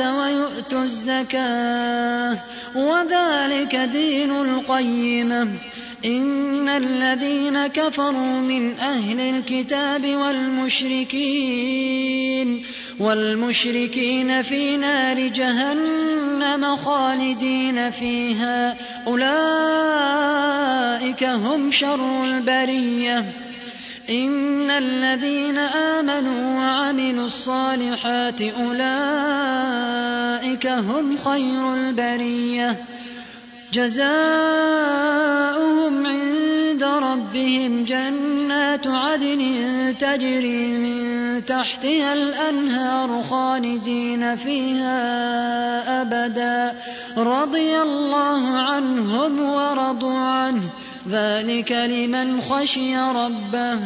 ويؤتوا الزكاة. وذلك دين القيمة إن الذين كفروا من أهل الكتاب والمشركين والمشركين في نار جهنم خالدين فيها. أولئك هم شر البرية. إن الذين آمنوا وعملوا الصالحات أولئك هم خير البرية. جزاؤهم عند ربهم جنات عدن تجري من تحتها الأنهار خالدين فيها أبدا. رضي الله عنهم ورضوا عنه. ذلك لمن خشي ربه.